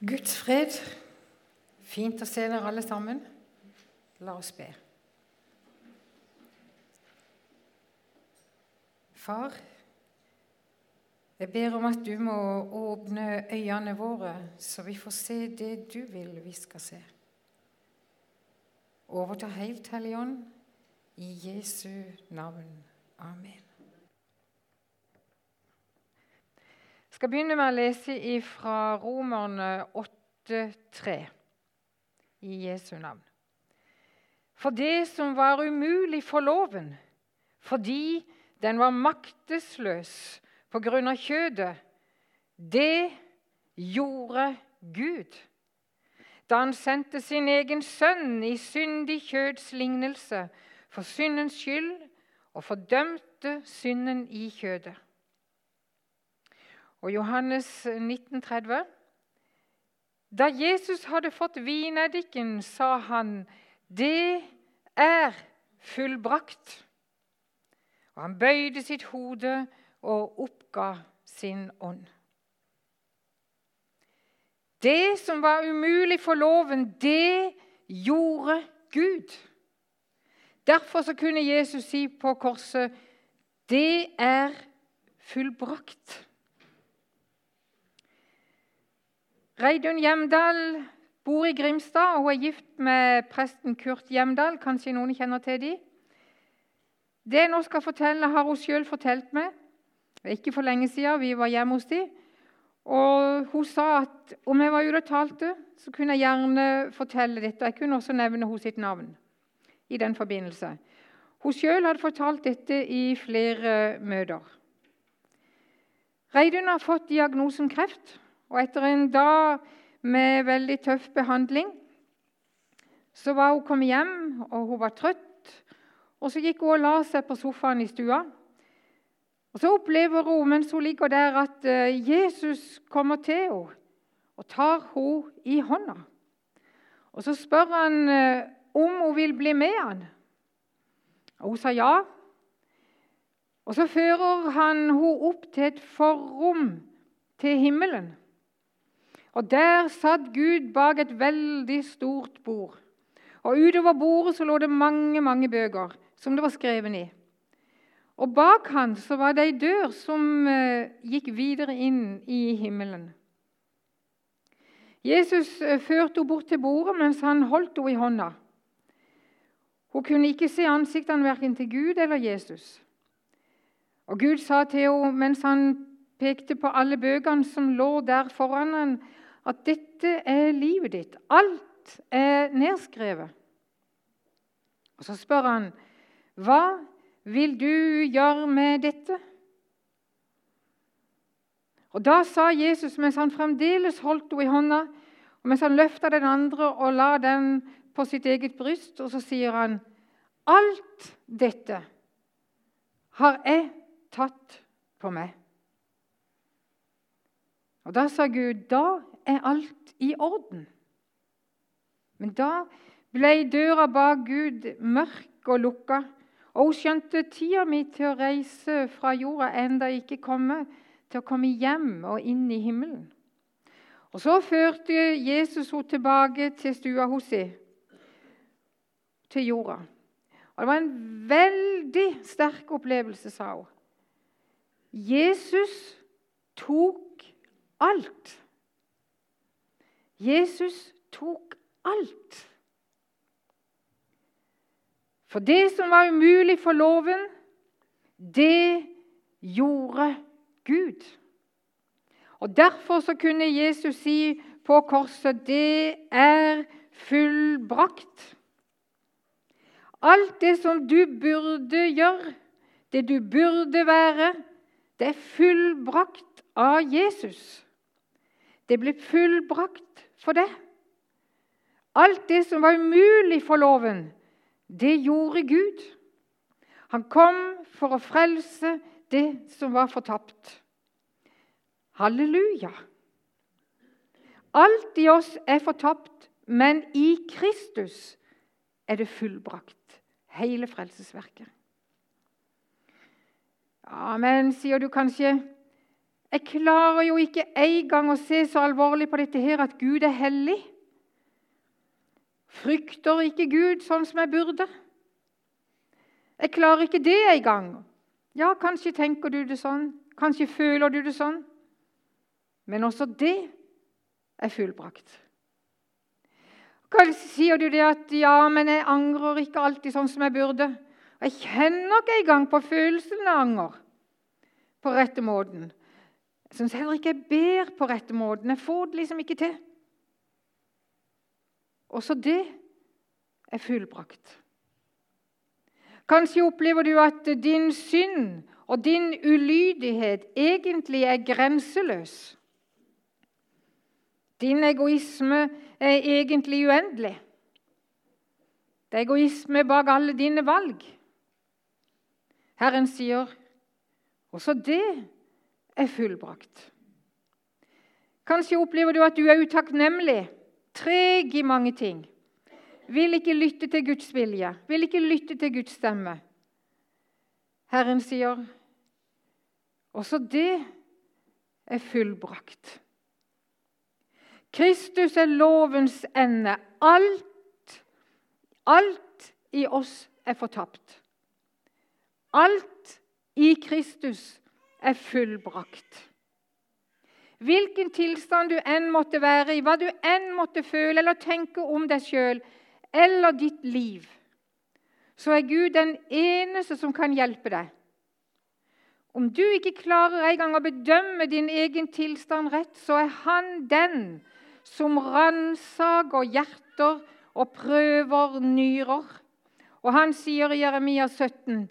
Guds fred. Fint å se dere alle sammen. La oss be. Far, jeg ber om at du må åpne øynene våre, så vi får se det du vil vi skal se. Overta helt, Hellige Ånd, i Jesu navn. Amen. Skal begynne med å lese fra Romerne 8,3 i Jesu navn. For det som var umulig for loven, fordi den var maktesløs på grunn av kjødet, det gjorde Gud da han sendte sin egen sønn i syndig kjøds lignelse for syndens skyld og fordømte synden i kjødet. Og Johannes 1930 Da Jesus hadde fått vineddiken, sa han, 'Det er fullbrakt.' Og han bøyde sitt hode og oppga sin ånd. Det som var umulig for loven, det gjorde Gud. Derfor så kunne Jesus si på korset, 'Det er fullbrakt'. Reidun Hjemdal bor i Grimstad, og hun er gift med presten Kurt Hjemdal. Kanskje noen kjenner til dem? Det jeg nå skal fortelle, har hun sjøl fortalt meg. Ikke for lenge siden. Vi var hjemme hos dem. Og Hun sa at om jeg var ute og talte, så kunne jeg gjerne fortelle dette. Jeg kunne også nevne hun sitt navn i den forbindelse. Hun sjøl hadde fortalt dette i flere møter. Reidun har fått diagnosen kreft, og etter en dag med veldig tøff behandling så var hun kommet hjem, og hun var trøtt. Og Så gikk hun og la seg på sofaen i stua. Og Så opplever hun mens hun ligger der, at Jesus kommer til henne og tar henne i hånda. Og Så spør han om hun vil bli med han. Og Hun sa ja. Og Så fører han henne opp til et forrom til himmelen. Og Der satt Gud bak et veldig stort bord. Og Utover bordet så lå det mange mange bøker som det var skrevet i. Og Bak han så var det ei dør som gikk videre inn i himmelen. Jesus førte henne bort til bordet mens han holdt henne i hånda. Hun kunne ikke se ansiktene verken til Gud eller Jesus. Og Gud sa til henne mens han pekte på alle bøkene som lå der foran ham, at dette er livet ditt. Alt er nedskrevet. Og Så spør han, 'Hva vil du gjøre med dette?' Og Da sa Jesus, mens han fremdeles holdt henne i hånda, og mens han løfta den andre og la den på sitt eget bryst, og så sier han, 'Alt dette har jeg tatt på meg.' Og Da sa Gud, 'Da er alt i orden.' Men da ble døra bak Gud mørk og lukka, og hun skjønte tida mi til å reise fra jorda enda ikke komme, til å komme hjem og inn i himmelen. Og Så førte Jesus henne tilbake til stua hos henne, til jorda. Og Det var en veldig sterk opplevelse, sa hun. Jesus tok alt. Jesus tok alt. For det som var umulig for loven, det gjorde Gud. Og Derfor så kunne Jesus si på korset det er fullbrakt. Alt det som du burde gjøre, det du burde være, det er fullbrakt av Jesus. Det ble fullbrakt for det. Alt det som var umulig for loven, det gjorde Gud. Han kom for å frelse det som var fortapt. Halleluja! Alt i oss er fortapt, men i Kristus er det fullbrakt. Hele frelsesverket. Ja, men, sier du kanskje, Jeg klarer jo ikke engang å se så alvorlig på dette her at Gud er hellig. Frykter ikke Gud sånn som jeg burde. Jeg klarer ikke det engang. Ja, kanskje tenker du det sånn, kanskje føler du det sånn. Men også det er fullbrakt. Kanskje sier du det at 'ja, men jeg angrer ikke alltid sånn som jeg burde'. Jeg kjenner ikke engang på følelsen av anger på rette måten. Jeg syns heller ikke jeg ber på rette måten. Jeg får det liksom ikke til. Også det er fullbrakt. Kanskje opplever du at din synd og din ulydighet egentlig er grenseløs. Din egoisme er egentlig uendelig. Det er egoisme bak alle dine valg. Herren sier også det er fullbrakt. Kanskje opplever du at du er utakknemlig, treg i mange ting. Vil ikke lytte til Guds vilje, vil ikke lytte til Guds stemme. Herren sier også det er fullbrakt. Kristus er lovens ende. Alt, alt i oss er fortapt. Alt i Kristus er fullbrakt. Hvilken tilstand du enn måtte være i, hva du enn måtte føle eller tenke om deg sjøl eller ditt liv, så er Gud den eneste som kan hjelpe deg. Om du ikke klarer en gang å bedømme din egen tilstand rett, så er Han den som ransaker hjerter og prøver nyrer. Og han sier i Jeremia 17.: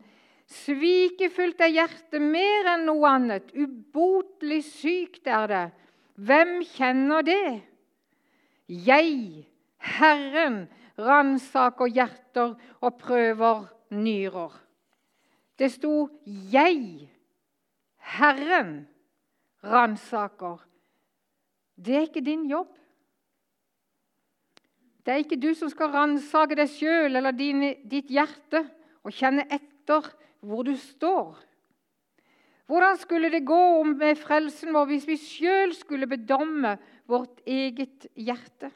Svikefullt er hjertet mer enn noe annet, ubotelig sykt er det. Hvem kjenner det? Jeg, Herren, ransaker hjerter og prøver nyrer. Det sto 'jeg', Herren, ransaker. Det er ikke din jobb. Det er ikke du som skal ransake deg sjøl eller din, ditt hjerte og kjenne etter hvor du står. Hvordan skulle det gå med frelsen vår hvis vi sjøl skulle bedomme vårt eget hjerte?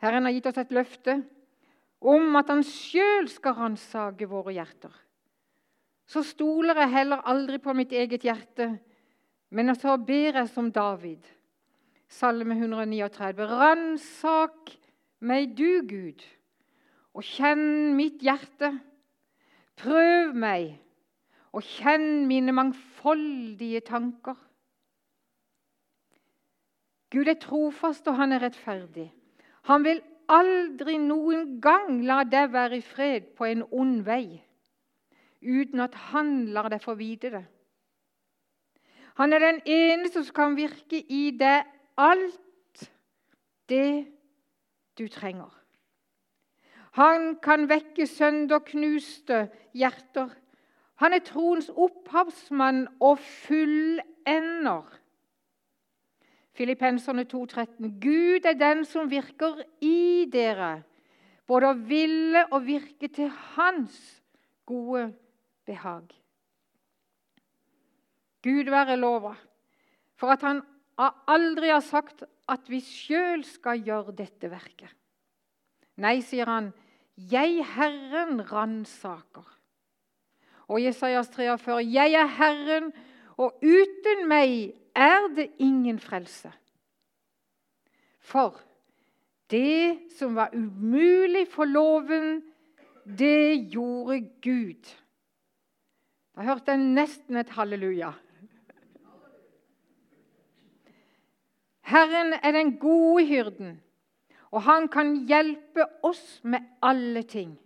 Herren har gitt oss et løfte om at han sjøl skal ransake våre hjerter. Så stoler jeg heller aldri på mitt eget hjerte, men så ber jeg som David. Salme 139. Ransak meg du, Gud, og kjenn mitt hjerte. Prøv meg og kjenn mine mangfoldige tanker. Gud er trofast, og han er rettferdig. Han vil aldri noen gang la deg være i fred på en ond vei uten at han lar deg få vite det. Han er den eneste som kan virke i deg alt det du trenger. Han kan vekke sønderknuste hjerter. Han er troens opphavsmann og fullender. Filippenserne 2,13.: Gud er den som virker i dere, både å ville og virke til Hans gode behag. Gud være lova for at han aldri har sagt at vi sjøl skal gjøre dette verket. Nei, sier han, 'Jeg, Herren, ransaker'. Og Jesajas 43.: 'Jeg er Herren, og uten meg er det ingen frelse'. For det som var umulig for loven, det gjorde Gud. Da hørte jeg nesten et halleluja. Herren er den gode hyrden og han kan hjelpe oss med alle ting.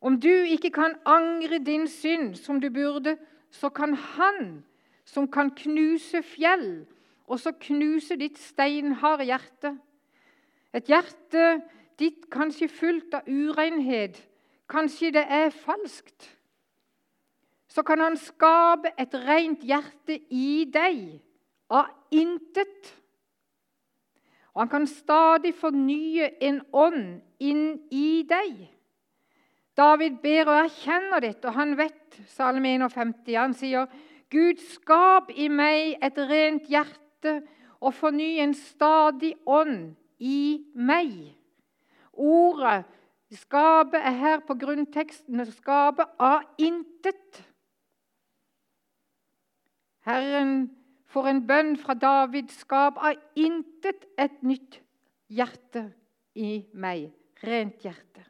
Om du ikke kan angre din synd som du burde, så kan han, som kan knuse fjell, også knuse ditt steinharde hjerte. Et hjerte ditt kanskje fullt av urenhet, kanskje det er falskt. Så kan han skape et rent hjerte i deg av intet. Og han kan stadig fornye en ånd inn i deg. David ber og erkjenner dette, og han vet Salme 51. Han sier, Gud, skap i meg et rent hjerte og forny en stadig ånd i meg. Ordet 'skape' er her på grunnteksten 'skape av intet'. Herren får en bønn fra David 'skap av intet et nytt hjerte i meg'. Rent hjerte.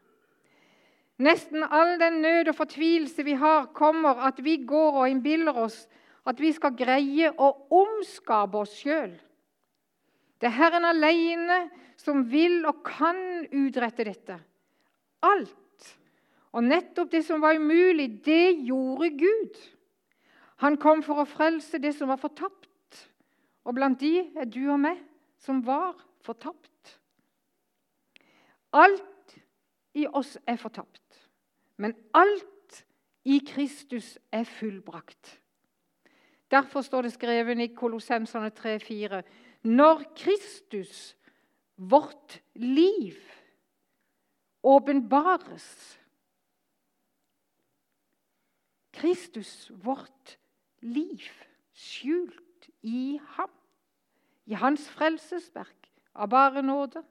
Nesten all den nød og fortvilelse vi har, kommer at vi går og innbiller oss at vi skal greie å omskape oss sjøl. Det er Herren alene som vil og kan utrette dette. Alt. Og nettopp det som var umulig, det gjorde Gud. Han kom for å frelse det som var fortapt. Og blant de er du og meg som var fortapt. Alt i oss er fortapt. Men alt i Kristus er fullbrakt. Derfor står det skrevet i Kolossensene 3,4.: Når Kristus, vårt liv, åpenbares Kristus, vårt liv, skjult i ham, i hans frelsesverk av bare nåde.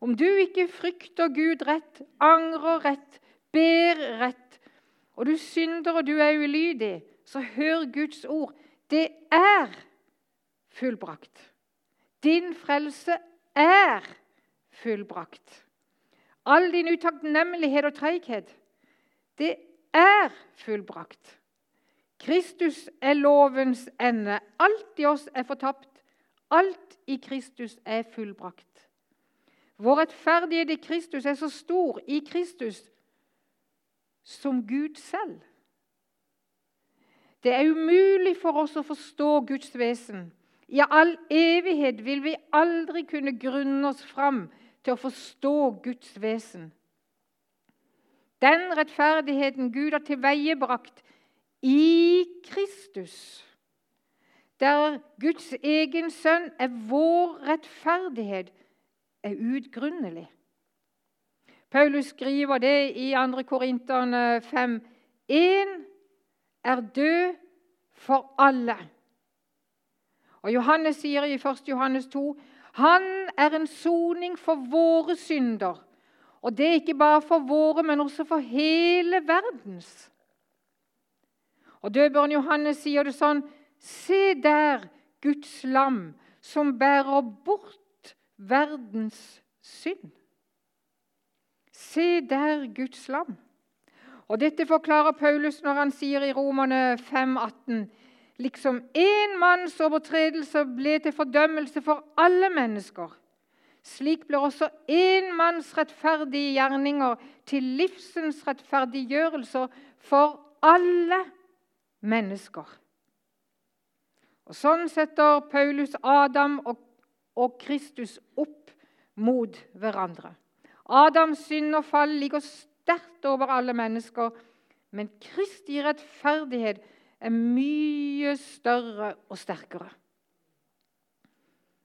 Om du ikke frykter Gud rett, angrer rett, ber rett, og du synder og du er ulydig, så hør Guds ord. Det er fullbrakt. Din frelse er fullbrakt. All din utakknemlighet og treighet, det er fullbrakt. Kristus er lovens ende. Alt i oss er fortapt. Alt i Kristus er fullbrakt. Vår rettferdighet i Kristus er så stor i Kristus som Gud selv. Det er umulig for oss å forstå Guds vesen. I all evighet vil vi aldri kunne grunne oss fram til å forstå Guds vesen. Den rettferdigheten Gud har tilveiebrakt i Kristus, der Guds egen sønn er vår rettferdighet, er utgrunnelig. Paulus skriver det i 2. Korinterne 5. Én er død for alle. Og Johannes sier i 1. Johannes 2 han er en soning for våre synder. Og det er ikke bare for våre, men også for hele verdens. Og Døperen Johannes sier det sånn Se der Guds lam som bærer bort verdens synd. Se der Guds lam. Og Dette forklarer Paulus når han sier i Romerne 5,18 liksom én manns overtredelse ble til fordømmelse for alle mennesker. Slik blir også én manns rettferdige gjerninger til livsens rettferdiggjørelser for alle mennesker. Og Sånn setter Paulus Adam og, og Kristus opp mot hverandre. Adams synd og fall ligger sterkt over alle mennesker, men Kristi rettferdighet er mye større og sterkere.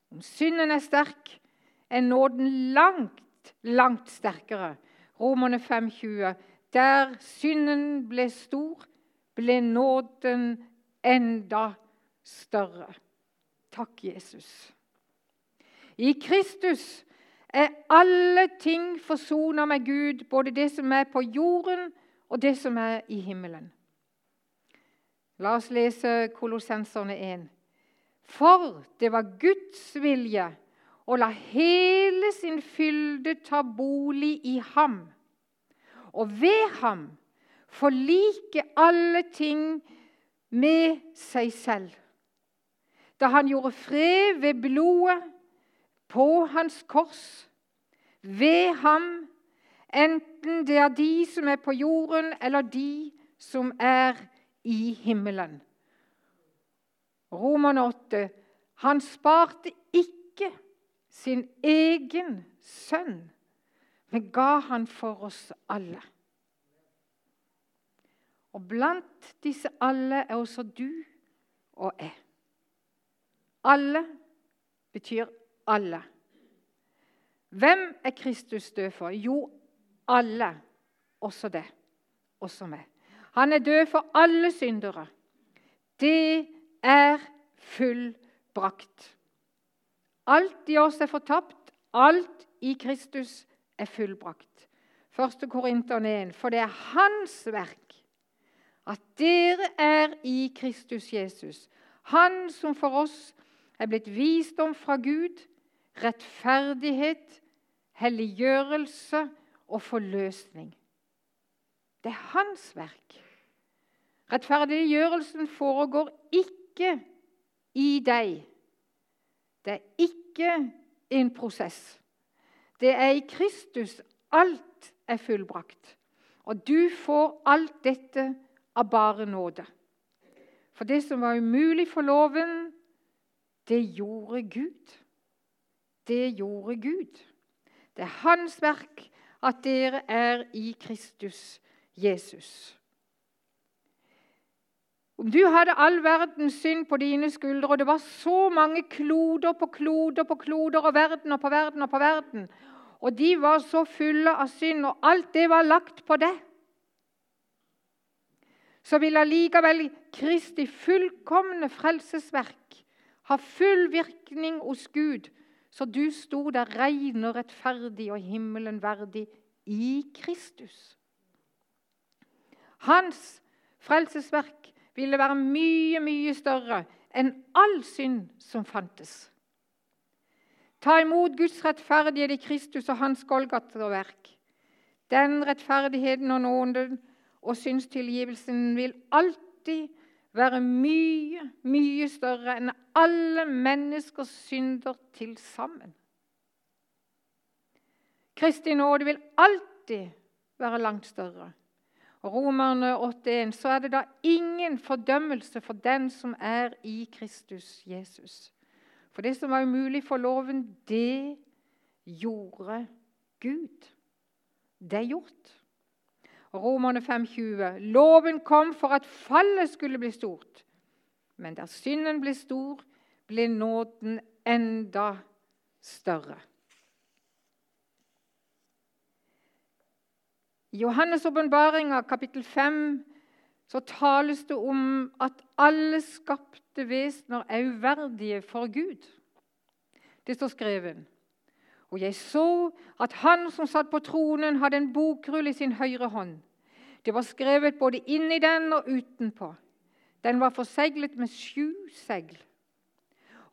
Om synden er sterk, er nåden langt, langt sterkere. Romerne 5,20. Der synden ble stor, ble nåden enda større. Takk, Jesus. I Kristus er alle ting forsona med Gud, både det som er på jorden, og det som er i himmelen. La oss lese Kolossenserne 1. For det var Guds vilje å la hele sin fylde ta bolig i ham, og ved ham forlike alle ting med seg selv. Da han gjorde fred ved blodet på hans kors, ved ham, enten det er de som er på jorden, eller de som er i himmelen. Roman 8. Han sparte ikke sin egen sønn, men ga han for oss alle. Og blant disse alle er også du og jeg. Alle betyr alle. Hvem er Kristus død for? Jo, alle. Også det. Også meg. Han er død for alle syndere. det er fullbrakt. Alt i oss er fortapt. Alt i Kristus er fullbrakt. 1. Korinteren 1. For det er Hans verk at dere er i Kristus Jesus. Han som for oss er blitt visdom fra Gud, rettferdighet, helliggjørelse og forløsning. Det er hans verk. Rettferdiggjørelsen foregår ikke i deg. Det er ikke en prosess. Det er i Kristus alt er fullbrakt. Og du får alt dette av bare nåde. For det som var umulig for loven, det gjorde Gud. Det gjorde Gud. Det er Hans verk at dere er i Kristus Jesus. Om du hadde all verdens synd på dine skuldre, og det var så mange kloder på kloder på kloder og verden og på verden og på verden, og de var så fulle av synd, og alt det var lagt på deg, så vil allikevel Kristi fullkomne frelsesverk ha full virkning hos Gud, så du sto der rein og rettferdig og himmelen verdig i Kristus. Hans frelsesverk ville være mye, mye større enn all synd som fantes. Ta imot Guds rettferdighet i Kristus og hans Golgata-verk. Den rettferdigheten og nåden og synstilgivelsen vil alltid være mye, mye større enn alle menneskers synder til sammen. Kristi nåde vil alltid være langt større. Romerne 8,1, så er det da ingen fordømmelse for den som er i Kristus Jesus. For det som var umulig for loven, det gjorde Gud. Det er gjort. Romerne 5,20. Loven kom for at fallet skulle bli stort. Men der synden ble stor, ble nåden enda større. I Johannes' åpenbaringa, kapittel 5, så tales det om at alle skapte vesener er uverdige for Gud. Det står skrevet. Og jeg så at han som satt på tronen, hadde en bokrull i sin høyre hånd. Det var skrevet både inni den og utenpå. Den var forseglet med sju segl.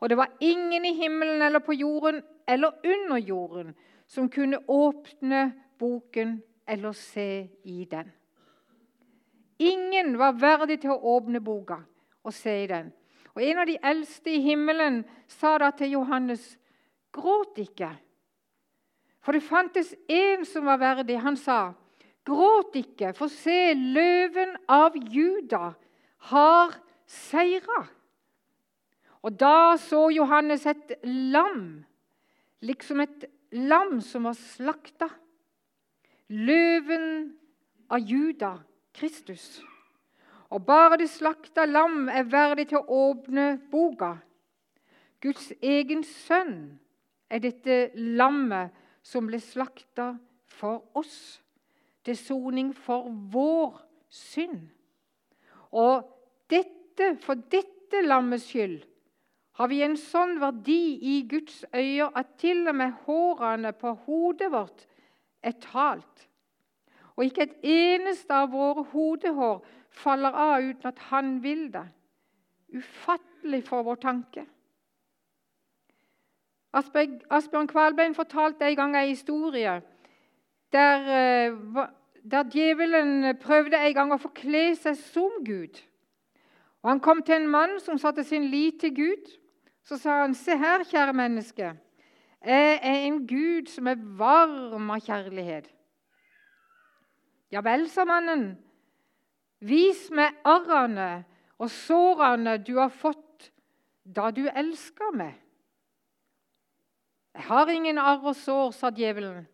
Og det var ingen i himmelen eller på jorden eller under jorden som kunne åpne boken eller se i den. Ingen var verdig til å åpne boka og se i den. Og En av de eldste i himmelen sa da til Johannes, 'Gråt ikke.' For det fantes en som var verdig. Han sa, 'Gråt ikke, for se, løven av Juda har seira.' Og da så Johannes et lam, liksom et lam som var slakta løven av Juda, Kristus. Og bare det slakta lam er verdig til å åpne boka. Guds egen sønn er dette lammet som ble slakta for oss, til soning for vår synd. Og dette, for dette lammets skyld har vi en sånn verdi i Guds øyne at til og med hårene på hodet vårt er talt. Og ikke et eneste av våre hodehår faller av uten at Han vil det. Ufattelig for vår tanke. Asbjørn Kvalbein fortalte en gang en historie der, eh, der djevelen prøvde en gang å forkle seg som Gud. Og Han kom til en mann som satte sin lit til Gud. Så sa han, 'Se her, kjære menneske. Jeg er en Gud som er varm av kjærlighet. Ja vel, sa mannen. Vis meg arrene og sårene du har fått da du elsker meg. Jeg har ingen arr og sår, sa djevelen.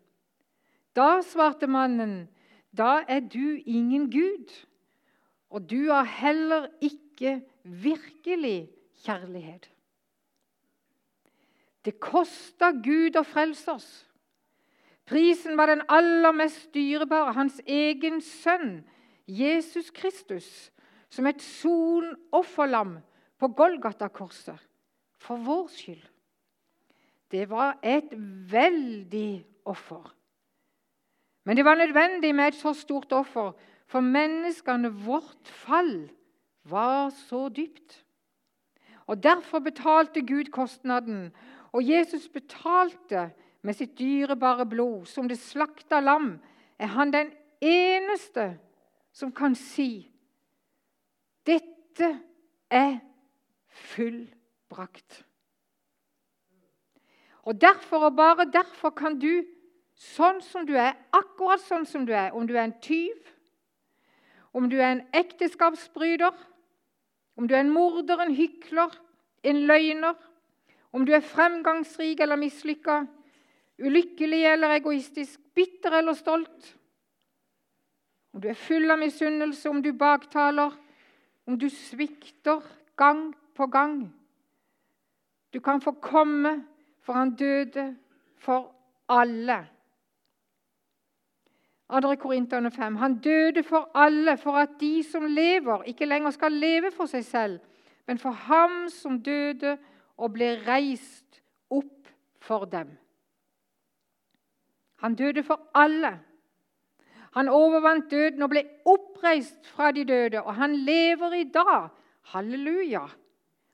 Da svarte mannen, da er du ingen gud, og du har heller ikke virkelig kjærlighet. Det kosta Gud å frelse oss. Prisen var den aller mest dyrebare, hans egen sønn, Jesus Kristus, som et sonofferlam på Golgata-korset for vår skyld. Det var et veldig offer. Men det var nødvendig med et så stort offer, for menneskene vårt fall var så dypt. Og Derfor betalte Gud kostnaden, og Jesus betalte med sitt dyrebare blod. Som det slakta lam er han den eneste som kan si dette er fullbrakt. Og derfor og bare derfor kan du, sånn som du er, akkurat sånn som du er, om du er en tyv, om du er en ekteskapsbryter, om du er en morder, en hykler, en løgner, om du er fremgangsrik eller mislykka, ulykkelig eller egoistisk, bitter eller stolt, om du er full av misunnelse, om du baktaler, om du svikter gang på gang. Du kan få komme, for han døde for alle. 2. Korinterne 5. Han døde for alle, for at de som lever, ikke lenger skal leve for seg selv, men for ham som døde og ble reist opp for dem. Han døde for alle. Han overvant døden og ble oppreist fra de døde, og han lever i dag. Halleluja!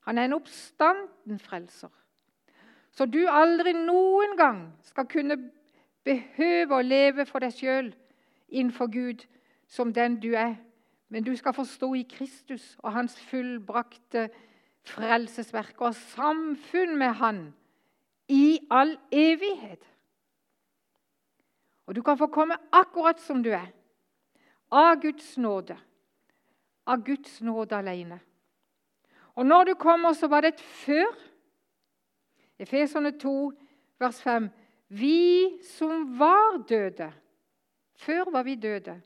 Han er en oppstanden frelser. Så du aldri noen gang skal kunne behøve å leve for deg sjøl innenfor Gud som den du er. Men du skal forstå i Kristus og hans fullbrakte frelsesverk og samfunn med Han i all evighet. Og du kan få komme akkurat som du er, av Guds nåde. Av Guds nåde alene. Og når du kommer, så var det et før. Efeserne 2, vers 5. Vi som var døde Før var vi døde.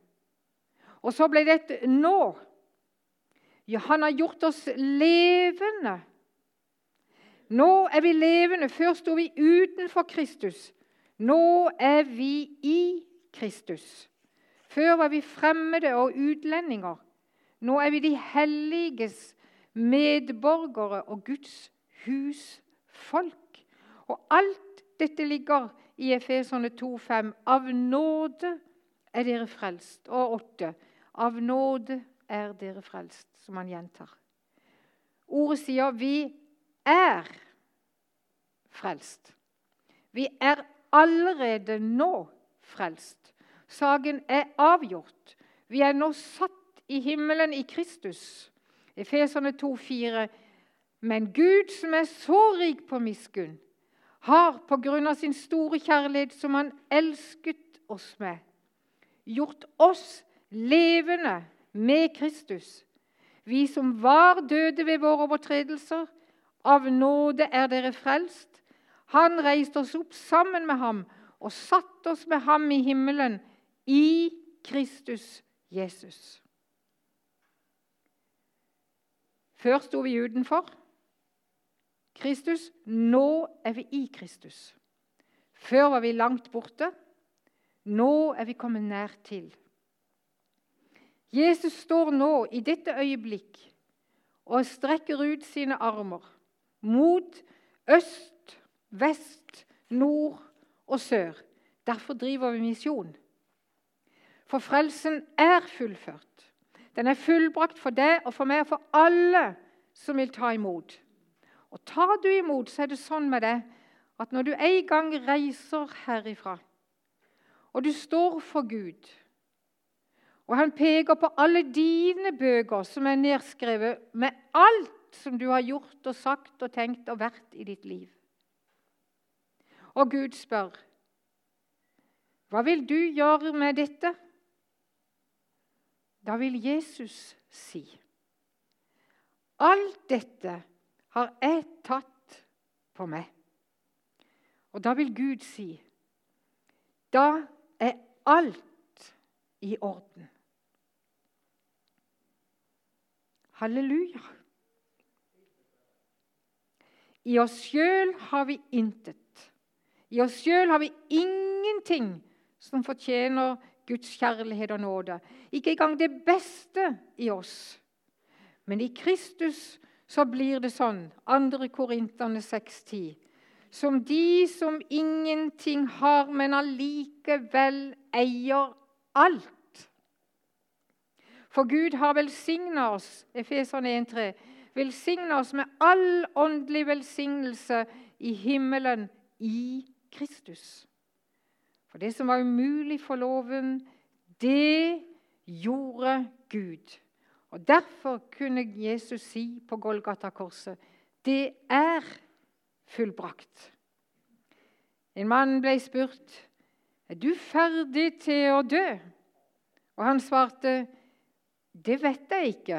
Og så ble det et nå. Ja, han har gjort oss levende. Nå er vi levende. Før sto vi utenfor Kristus. Nå er vi i Kristus. Før var vi fremmede og utlendinger. Nå er vi de helliges medborgere og Guds husfolk. Og alt dette ligger i Efeserne 2,5. Av nåde er dere frelst. Og 8. Av nåde er dere frelst, som han gjentar. Ordet sier 'vi er frelst'. Vi er allerede nå frelst. Saken er avgjort. Vi er nå satt i himmelen i Kristus. Efeserne 2,4. Men Gud, som er så rik på miskunn, har på grunn av sin store kjærlighet, som Han elsket oss med, gjort oss levende med Kristus. Vi som var døde ved våre overtredelser, av nåde er dere frelst. Han reiste oss opp sammen med ham og satte oss med ham i himmelen i Kristus Jesus. Før sto vi utenfor Kristus. Nå er vi i Kristus. Før var vi langt borte. Nå er vi kommet nær til. Jesus står nå i dette øyeblikk og strekker ut sine armer mot øst, vest, nord og sør. Derfor driver vi misjon. For frelsen er fullført. Den er fullbrakt for deg og for meg og for alle som vil ta imot. Og Tar du imot, så er det sånn med det at når du en gang reiser herifra, og du står for Gud og han peker på alle dine bøker som er nedskrevet med alt som du har gjort og sagt og tenkt og vært i ditt liv. Og Gud spør, 'Hva vil du gjøre med dette?' Da vil Jesus si, 'Alt dette har jeg tatt på meg.' Og da vil Gud si, 'Da er alt i orden.' Halleluja. I oss sjøl har vi intet. I oss sjøl har vi ingenting som fortjener Guds kjærlighet og nåde. Ikke engang det beste i oss Men i Kristus så blir det sånn, 2. Korinterne 6,10, som de som ingenting har, men allikevel eier alt. For Gud har velsigna oss, Efeserne 1,3, velsigna oss med all åndelig velsignelse i himmelen i Kristus. For det som var umulig for loven, det gjorde Gud. Og Derfor kunne Jesus si på Golgata-korset det er fullbrakt. En mann ble spurt er du ferdig til å dø. Og han svarte det vet jeg ikke,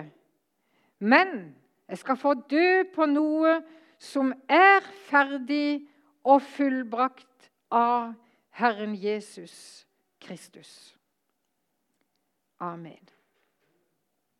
men jeg skal få dø på noe som er ferdig og fullbrakt av Herren Jesus Kristus. Amen.